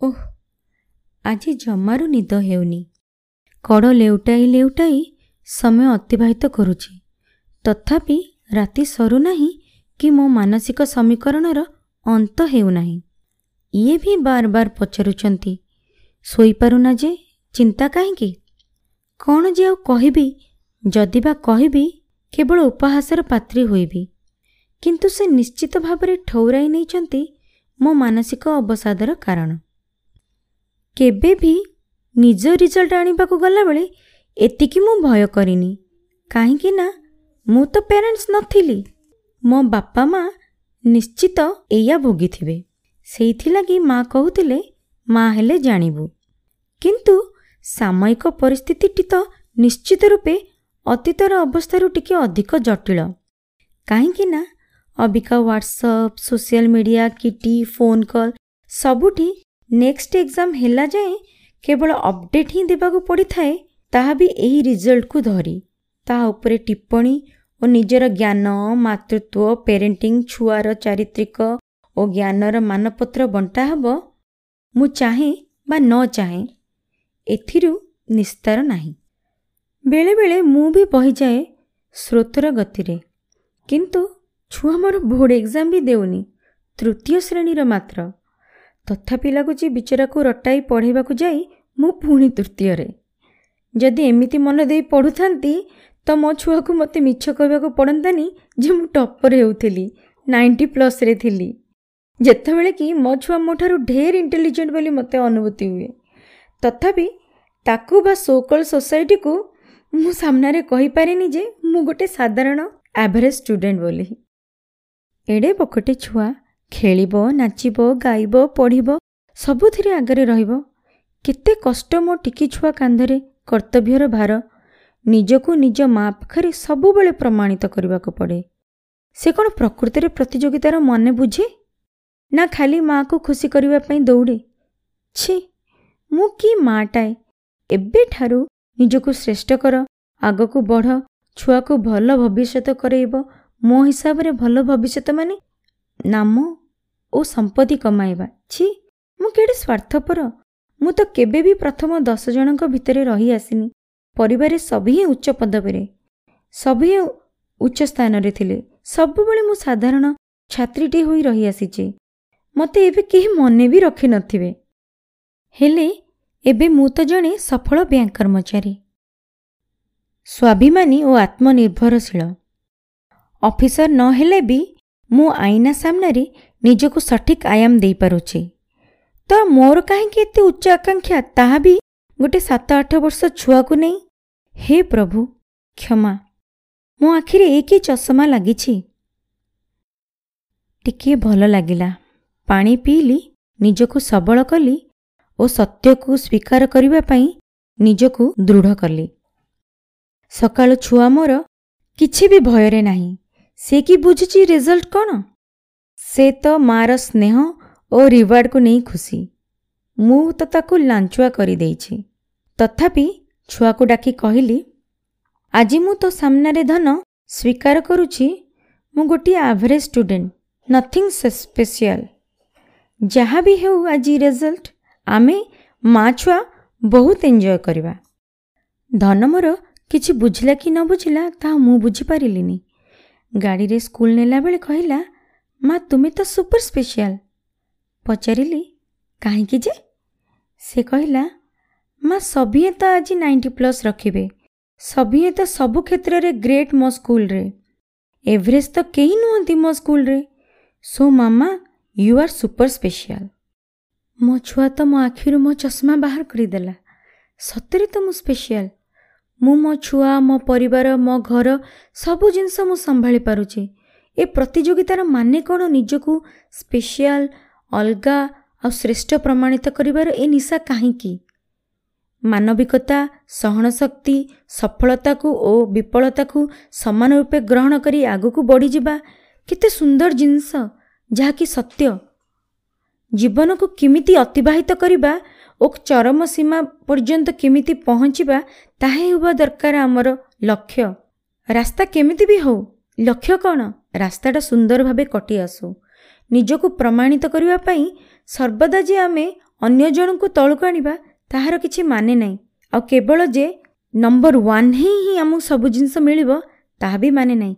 ଓଃ ଆଜି ଜମାରୁ ନିଦ ହେଉନି। କଡ଼ ଲେଉଟାଇ ଲେଉଟାଇ ସମୟ ଅତିବାହିତ କରୁଛି। ତଥାପି ରାତି ସରୁନାହିଁ କି ମୋ ମାନସିକ ସମୀକରଣର ଅନ୍ତ ହେଉନାହିଁ। ଇଏ ବି ବାର ବାର ପଚାରୁଛନ୍ତି ଶୋଇପାରୁନା ଯେ ଚିନ୍ତା କାହିଁକି? କ'ଣ ଯେ ଆଉ କହିବି ଯଦି ବା କହିବି କେବଳ ଉପହାସର ପାତ୍ରୀ ହୋଇବି। କିନ୍ତୁ ସେ ନିଶ୍ଚିତ ଭାବରେ ଠଉରାଇ ନେଇଛନ୍ତି ମୋ ମାନସିକ ଅବସାଦର କାରଣ। କେବେ ବି ନିଜ ରିଜଲ୍ଟ ଆଣିବାକୁ ଗଲାବେଳେ ଏତିକି ମୁଁ ଭୟ କରିନି। କାହିଁକି ନା ମୁଁ ତ ପ୍ୟାରେଣ୍ଟସ୍ ନଥିଲି। ମୋ ବାପା ମା ନିଶ୍ଚିତ ଏଇଆ ଭୋଗିଥିବେ। ସେଇଥିଲାଗି ମା କହୁଥିଲେ ମା ହେଲେ ଜାଣିବୁ। କିନ୍ତୁ ସାମୟିକ ପରିସ୍ଥିତିଟି ତ ନିଶ୍ଚିତ ରୂପେ ଅତୀତର ଅବସ୍ଥାରୁ ଟିକେ ଅଧିକ ଜଟିଳ। କାହିଁକି ନା ଅବିକା ହ୍ୱାଟ୍ସଅପ୍ ସୋସିଆଲ ମିଡ଼ିଆ କିଟି ଫୋନ୍ କଲ୍ ସବୁଠି ନେକ୍ସଟ ଏକ୍ଜାମ୍ ହେଲା ଯାଏଁ କେବଳ ଅପଡେଟ୍ ହିଁ ଦେବାକୁ ପଡ଼ିଥାଏ ତାହା ବି ଏହି ରିଜଲ୍ଟକୁ ଧରି। ତାହା ଉପରେ ଟିପ୍ପଣୀ ଓ ନିଜର ଜ୍ଞାନ ମାତୃତ୍ୱ ପେରେଣ୍ଟିଂ ଛୁଆର ଚାରିତ୍ରିକ ଓ ଜ୍ଞାନର ମାନପତ୍ର ବଣ୍ଟା ହେବ ମୁଁ ଚାହେଁ ବା ନ ଚାହେଁ ଏଥିରୁ ନିସ୍ତାର ନାହିଁ। ବେଳେବେଳେ ମୁଁ ବି ବହିଯାଏ ସ୍ରୋତର ଗତିରେ କିନ୍ତୁ ଛୁଆ ମୋର ବୋର୍ଡ଼ ଏକ୍ଜାମ୍ ବି ଦେଉନି ତୃତୀୟ ଶ୍ରେଣୀର ମାତ୍ର। ତଥାପି ଲାଗୁଛି ବିଚରାକୁ ରଟାଇ ପଢ଼େଇବାକୁ ଯାଇ ମୁଁ ପୁଣି ତୃତୀୟରେ। ଯଦି ଏମିତି ମନ ଦେଇ ପଢ଼ୁଥାନ୍ତି ତ ମୋ ଛୁଆକୁ ମୋତେ ମିଛ କହିବାକୁ ପଡ଼ନ୍ତାନି ଯେ ମୁଁ ଟପର ହେଉଥିଲି ନାଇଣ୍ଟି ପ୍ଲସ୍ରେ ଥିଲି। ଯେତେବେଳେ କି ମୋ ଛୁଆ ମୋ ଠାରୁ ଢେର ଇଣ୍ଟେଲିଜେଣ୍ଟ ବୋଲି ମୋତେ ଅନୁଭୂତି ହୁଏ। ତଥାପି ତାକୁ ବା ସୋକଲ ସୋସାଇଟିକୁ ମୁଁ ସାମ୍ନାରେ କହିପାରିନି ଯେ ମୁଁ ଗୋଟେ ସାଧାରଣ ଆଭରେଜ୍ ଷ୍ଟୁଡେଣ୍ଟ ବୋଲି। ଏଡ଼େ ପକଟେ ଛୁଆ ଖେଳିବ ନାଚିବ ଗାଇବ ପଢ଼ିବ ସବୁଥିରେ ଆଗରେ ରହିବ। କେତେ କଷ୍ଟ ମୋ ଟିକି ଛୁଆ କାନ୍ଧରେ କର୍ତ୍ତବ୍ୟର ଭାର। ନିଜକୁ ନିଜ ମା ପାଖରେ ସବୁବେଳେ ପ୍ରମାଣିତ କରିବାକୁ ପଡ଼େ। ସେ କ'ଣ ପ୍ରକୃତିରେ ପ୍ରତିଯୋଗିତାର ମନେ ବୁଝେ? ନା ଖାଲି ମାଆକୁ ଖୁସି କରିବା ପାଇଁ ଦୌଡ଼େ? ଛି ମୁଁ କି ମାଟାଏ ଏବେଠାରୁ ନିଜକୁ ଶ୍ରେଷ୍ଠ କର ଆଗକୁ ବଢ଼ ଛୁଆକୁ ଭଲ ଭବିଷ୍ୟତ କରେଇବ ମୋ ହିସାବରେ ଭଲ ଭବିଷ୍ୟତ ମାନେ? ନାମ ଓ ସମ୍ପତ୍ତି କମାଇବା। ଛି ମୁଁ କେଡ଼େ ସ୍ୱାର୍ଥପର ମୁଁ ତ କେବେ ବି ପ୍ରଥମ ଦଶ ଜଣଙ୍କ ଭିତରେ ରହି ଆସିନି। ପରିବାରରେ ସବୁ ହିଁ ଉଚ୍ଚ ପଦବୀରେ ସବୁ ହିଁ ଉଚ୍ଚ ସ୍ଥାନରେ ଥିଲେ। ସବୁବେଳେ ମୁଁ ସାଧାରଣ ଛାତ୍ରୀଟିଏ ହୋଇ ରହିଆସିଛି ମୋତେ ଏବେ କେହି ମନେ ବି ରଖିନଥିବେ ହେଲେ ଏବେ ମୁଁ ତ ଜଣେ ସଫଳ ବ୍ୟାଙ୍କ କର୍ମଚାରୀ। ସ୍ୱାଭିମାନୀ ଓ ଆତ୍ମନିର୍ଭରଶୀଳ। ଅଫିସର ନ ହେଲେ ବି ମୁଁ ଆଇନା ସାମ୍ନାରେ ନିଜକୁ ସଠିକ୍ ଆୟାମ ଦେଇପାରୁଛି। ତ ମୋର କାହିଁକି ଏତେ ଉଚ୍ଚ ଆକାଂକ୍ଷା ତାହା ବି ଗୋଟେ ସାତ ଆଠ ବର୍ଷ ଛୁଆକୁ ନେଇ? ହେ ପ୍ରଭୁ କ୍ଷମା। ମୋ ଆଖିରେ ଏ କି ଚଷମା ଲାଗିଛି। ଟିକିଏ ଭଲ ଲାଗିଲା। ପାଣି ପିଇଲି ନିଜକୁ ସବଳ କଲି ଓ ସତ୍ୟକୁ ସ୍ୱୀକାର କରିବା ପାଇଁ ନିଜକୁ ଦୃଢ଼ କଲି। ସକାଳୁ ଛୁଆ ମୋର କିଛି ବି ଭୟରେ ନାହିଁ। ସେ କି ବୁଝୁଛି ରେଜଲ୍ଟ କ'ଣ? ସେ ତ ମା'ର ସ୍ନେହ ଓ ରିୱାର୍ଡ଼କୁ ନେଇ ଖୁସି। ମୁଁ ତ ତାକୁ ଲାଞ୍ଚୁଆ କରିଦେଇଛି। ତଥାପି ଛୁଆକୁ ଡାକି କହିଲି ଆଜି ମୁଁ ତୋ ସାମ୍ନାରେ ଧନ ସ୍ୱୀକାର କରୁଛି। ମୁଁ ଗୋଟିଏ ଆଭରେଜ୍ ଷ୍ଟୁଡେଣ୍ଟ ନଥିଂ ସ୍ପେସିଆଲ ଯାହା ବି ହେଉ ଆଜି ରେଜଲ୍ଟ ଆମେ ମା ଛୁଆ ବହୁତ ଏନ୍ଜୟ କରିବା। ଧନ ମୋର କିଛି ବୁଝିଲା କି ନ ବୁଝିଲା ତାହା ମୁଁ ବୁଝିପାରିଲିନି। ଗାଡ଼ିରେ ସ୍କୁଲ ନେଲାବେଳେ କହିଲା ମା ତୁମେ ତ ସୁପର ସ୍ପେଶିଆଲ ପଚାରିଲି କାହିଁକି ଯେ? ସେ କହିଲା ମା ସଭିଏ ତ ଆଜି ନାଇଣ୍ଟି ପ୍ଲସ୍ ରଖିବେ। ସଭିଏ ତ ସବୁ କ୍ଷେତ୍ରରେ ଗ୍ରେଟ୍ ମୋ ସ୍କୁଲରେ ଏଭରେଜ ତ କେହି ନୁହନ୍ତି ମୋ ସ୍କୁଲରେ so mama you are super special ମୋ ଛୁଆ ତ ମୋ ଆଖିରୁ ମୋ ଚଷମା ବାହାର କରିଦେଲା। ସତରେ ତ ମୁଁ ସ୍ପେଶିଆଲ ମୁଁ ମୋ ଛୁଆ ମୋ ପରିବାର ମୋ ଘର ସବୁ ଜିନିଷ ମୁଁ ସମ୍ଭାଳି ପାରୁଛି। ଏ ପ୍ରତିଯୋଗିତାର ମାନେ କ'ଣ ନିଜକୁ ସ୍ପେଶିଆଲ ଅଲଗା ଆଉ ଶ୍ରେଷ୍ଠ ପ୍ରମାଣିତ କରିବାର ଏ ନିଶା କାହିଁକି? ମାନବିକତା ସହନଶକ୍ତି ସଫଳତାକୁ ଓ ବିଫଳତାକୁ ସମାନ ରୂପେ ଗ୍ରହଣ କରି ଆଗକୁ ବଢ଼ିଯିବା କେତେ ସୁନ୍ଦର ଜିନିଷ ଯାହାକି ସତ୍ୟ। ଜୀବନକୁ କେମିତି ଅତିବାହିତ କରିବା ଓ ଚରମ ସୀମା ପର୍ଯ୍ୟନ୍ତ କେମିତି ପହଞ୍ଚିବା ତାହା ହେବା ଦରକାର ଆମର ଲକ୍ଷ୍ୟ। ରାସ୍ତା କେମିତି ବି ହେଉ ଲକ୍ଷ୍ୟ କ'ଣ? ରାସ୍ତାଟା ସୁନ୍ଦର ଭାବେ କଟି ଆସୁ। ନିଜକୁ ପ୍ରମାଣିତ କରିବା ପାଇଁ ସର୍ବଦା ଯେ ଆମେ ଅନ୍ୟ ଜଣଙ୍କୁ ତଳକୁ ଆଣିବା ତାହାର କିଛି ମାନେ ନାହିଁ। ଆଉ କେବଳ ଯେ ନମ୍ବର ୱାନ୍ ହିଁ ହିଁ ଆମକୁ ସବୁ ଜିନିଷ ମିଳିବ ତାହା ବି ମାନେ ନାହିଁ।